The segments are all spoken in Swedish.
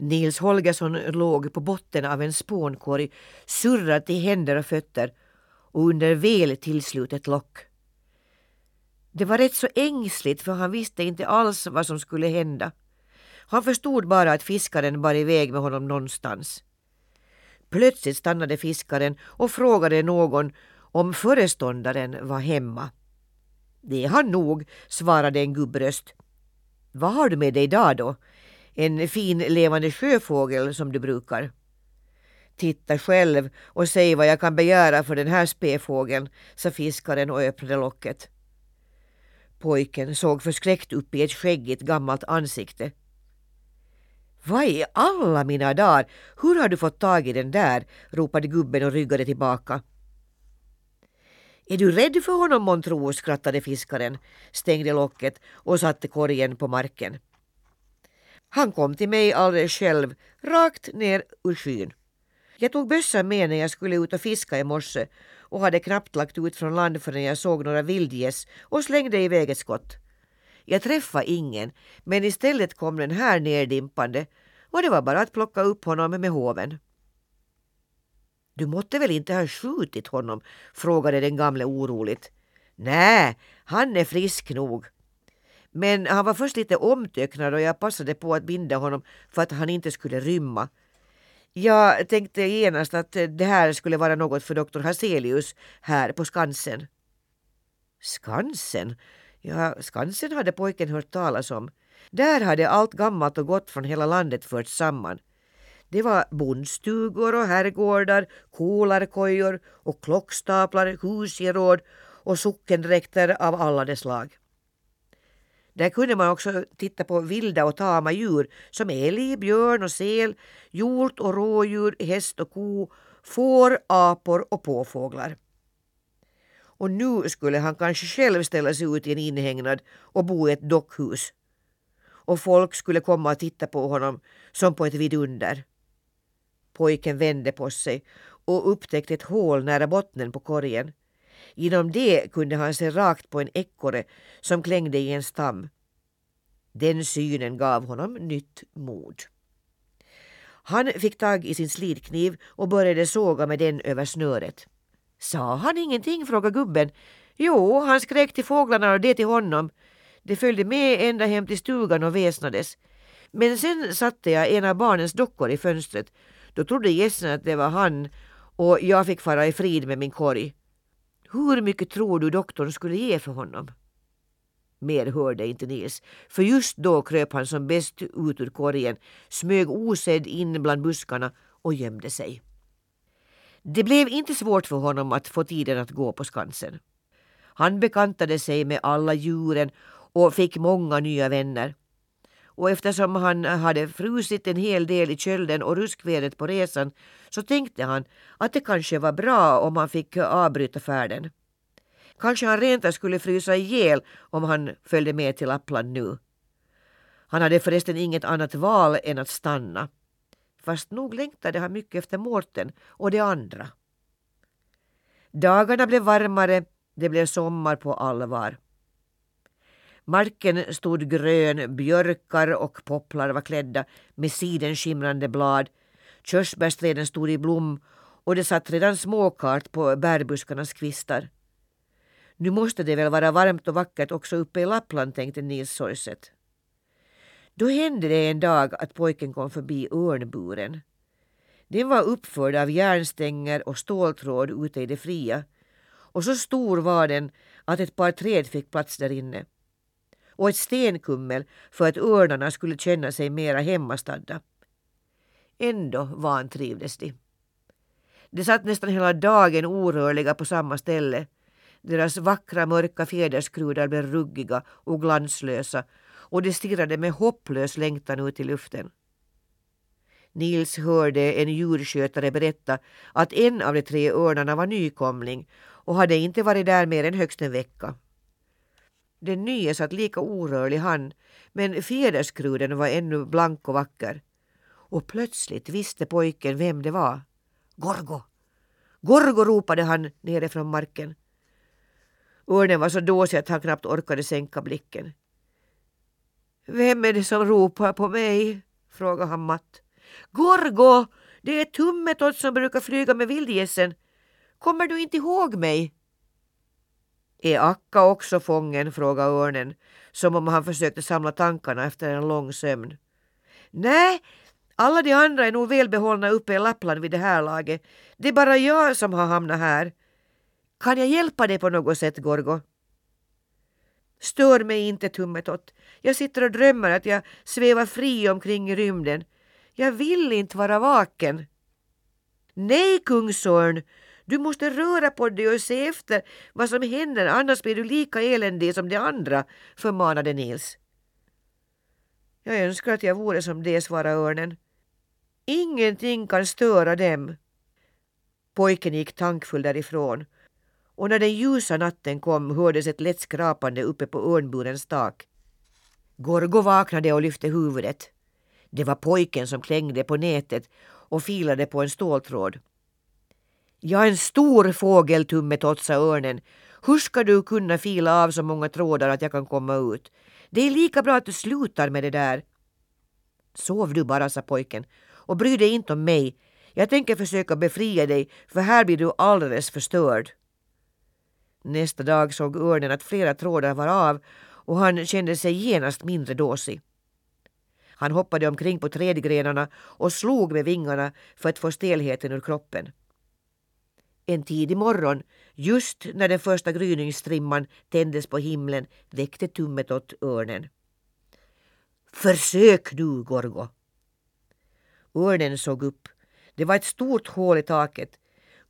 Nils Holgersson låg på botten av en spånkorg, surrad till händer och fötter och under väl tillslutet lock. Det var rätt så ängsligt för han visste inte alls vad som skulle hända. Han förstod bara att fiskaren bar iväg med honom någonstans. Plötsligt stannade fiskaren och frågade någon om föreståndaren var hemma. Det är han nog, svarade en gubbröst. Vad har du med dig idag då? En fin levande sjöfågel som du brukar. Titta själv och säg vad jag kan begära för den här späfågeln, sa fiskaren och öppnade locket. Pojken såg förskräckt upp i ett skäggigt gammalt ansikte. Vad i alla mina dagar, hur har du fått tag i den där? ropade gubben och ryggade tillbaka. Är du rädd för honom månntro? skrattade fiskaren, stängde locket och satte korgen på marken. Han kom till mig alldeles själv, rakt ner ur skyn. Jag tog bössan med när jag skulle ut och fiska i morse och hade knappt lagt ut från land förrän jag såg några vildgäss och slängde iväg ett skott. Jag träffade ingen, men istället kom den här nerdimpande och det var bara att plocka upp honom med hoven. Du måtte väl inte ha skjutit honom? frågade den gamle oroligt. Nej, han är frisk nog. Men han var först lite omtöcknad och jag passade på att binda honom för att han inte skulle rymma. Jag tänkte genast att det här skulle vara något för doktor Hazelius här på Skansen. Skansen? Ja, Skansen hade pojken hört talas om. Där hade allt gammalt och gott från hela landet förts samman. Det var bondstugor och herrgårdar, kolarkojor och klockstaplar, husgeråd och sockendräkter av alla de slag. Där kunde man också titta på vilda och tama djur som älg, björn och säl, hjort och rådjur, häst och ko, får, apor och påfåglar. Och nu skulle han kanske själv ställa sig ut i en inhägnad och bo i ett dockhus. Och folk skulle komma och titta på honom som på ett vidunder. Pojken vände på sig och upptäckte ett hål nära bottnen på korgen. Genom det kunde han se rakt på en ekorre som klängde i en stam. Den synen gav honom nytt mod. Han fick tag i sin slidkniv och började såga med den över snöret. Sa han ingenting? frågade gubben. Jo, han skrek till fåglarna och det till honom. De följde med ända hem till stugan och väsnades. Men sen satte jag en av barnens dockor i fönstret. Då trodde gässen att det var han och jag fick fara i frid med min korg. Hur mycket tror du doktorn skulle ge för honom? Mer hörde inte Nils, för just då kröp han som bäst ut ur korgen, smög osedd in bland buskarna och gömde sig. Det blev inte svårt för honom att få tiden att gå på Skansen. Han bekantade sig med alla djuren och fick många nya vänner. Och eftersom han eh, hade frusit en hel del i kölden och ruskvädret på resan så tänkte han att det kanske var bra om han fick eh, avbryta färden. Kanske han rent skulle frysa ihjäl om han följde med till Lappland nu. Han hade förresten inget annat val än att stanna. Fast nog längtade han mycket efter Mårten och de andra. Dagarna blev varmare, det blev sommar på allvar. Marken stod grön, björkar och popplar var klädda med sidenskimrande blad. Körsbärsträden stod i blom och det satt redan småkart på bärbuskarnas kvistar. Nu måste det väl vara varmt och vackert också uppe i Lappland, tänkte Nils sorgset. Då hände det en dag att pojken kom förbi örnburen. Den var uppförd av järnstänger och ståltråd ute i det fria och så stor var den att ett par träd fick plats där inne. Och ett stenkummel för att örnarna skulle känna sig mera hemmastadda. Ändå vantrivdes de. De satt nästan hela dagen orörliga på samma ställe. Deras vackra mörka fjäderskrudar blev ruggiga och glanslösa och de stirrade med hopplös längtan ut i luften. Nils hörde en djurskötare berätta att en av de tre örnarna var nykomling och hade inte varit där mer än högst en vecka. Den nya satt lika orörlig han, men fjäderskruden var ännu blank och vacker. Och plötsligt visste pojken vem det var. Gorgo! Gorgo ropade han nere från marken. Örnen var så dåsig att han knappt orkade sänka blicken. Vem är det som ropar på mig? frågade han matt. Gorgo, det är Tummetott som brukar flyga med vildgässen. Kommer du inte ihåg mig? Är Akka också fången? frågade örnen, som om han försökte samla tankarna efter en lång sömn. Nej, alla de andra är nog välbehållna uppe i Lappland vid det här laget. Det är bara jag som har hamnat här. Kan jag hjälpa dig på något sätt, Gorgo? Stör mig inte, Tummetott. Jag sitter och drömmer att jag svävar fri omkring i rymden. Jag vill inte vara vaken. Nej, kungsörn, du måste röra på dig och se efter vad som händer annars blir du lika eländig som de andra, förmanade Nils. Jag önskar att jag vore som det, svarade örnen. Ingenting kan störa dem. Pojken gick tankfull därifrån och när den ljusa natten kom hördes ett lätt skrapande uppe på örnburens tak. Gorgo vaknade och lyfte huvudet. Det var pojken som klängde på nätet och filade på en ståltråd. Ja, en stor fågel, Tummetott, örnen. Hur ska du kunna fila av så många trådar att jag kan komma ut? Det är lika bra att du slutar med det där. Sov du bara, sa pojken, och bry dig inte om mig. Jag tänker försöka befria dig, för här blir du alldeles förstörd. Nästa dag såg örnen att flera trådar var av och han kände sig genast mindre dåsig. Han hoppade omkring på trädgrenarna och slog med vingarna för att få stelheten ur kroppen. En tidig morgon, just när den första gryningsstrimman tändes på himlen, väckte tummet åt örnen. Försök du, Gorgo! Örnen såg upp. Det var ett stort hål i taket.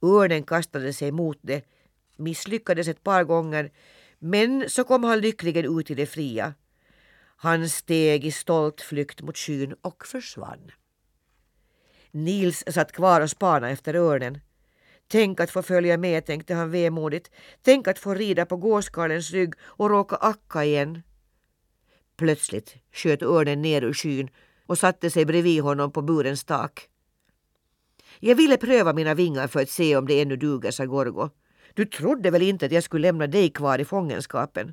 Örnen kastade sig mot det, misslyckades ett par gånger, men så kom han lyckligen ut i det fria. Han steg i stolt flykt mot skyn och försvann. Nils satt kvar och spanade efter örnen. Tänk att få följa med, tänkte han vemodigt. Tänk att få rida på gåskarlens rygg och råka acka igen. Plötsligt sköt örnen ner ur skyn och satte sig bredvid honom på burens tak. Jag ville pröva mina vingar för att se om det ännu duger, sa Gorgo. Du trodde väl inte att jag skulle lämna dig kvar i fångenskapen?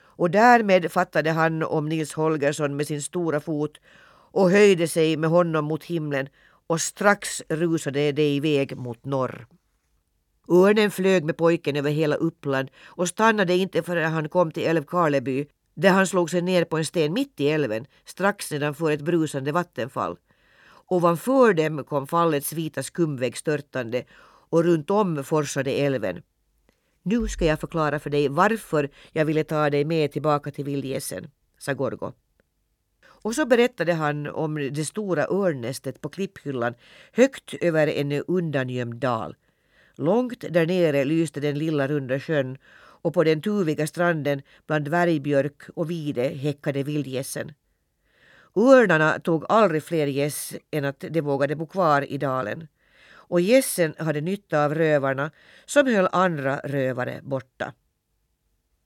Och därmed fattade han om Nils Holgersson med sin stora fot och höjde sig med honom mot himlen och strax rusade de iväg mot norr. Örnen flög med pojken över hela Uppland och stannade inte förrän han kom till Älvkarleby där han slog sig ner på en sten mitt i älven strax nedanför ett brusande vattenfall. Ovanför dem kom fallets vita skumvägg störtande och runt om forsade älven. Nu ska jag förklara för dig varför jag ville ta dig med tillbaka till vildgässen, sa Gorgo. Och så berättade han om det stora örnnästet på klipphyllan högt över en undangömd dal. Långt där nere lyste den lilla runda sjön och på den tuviga stranden bland dvärgbjörk och vide häckade vildgässen. Örnarna tog aldrig fler gäss än att de vågade bo kvar i dalen. Och gässen hade nytta av rövarna som höll andra rövare borta.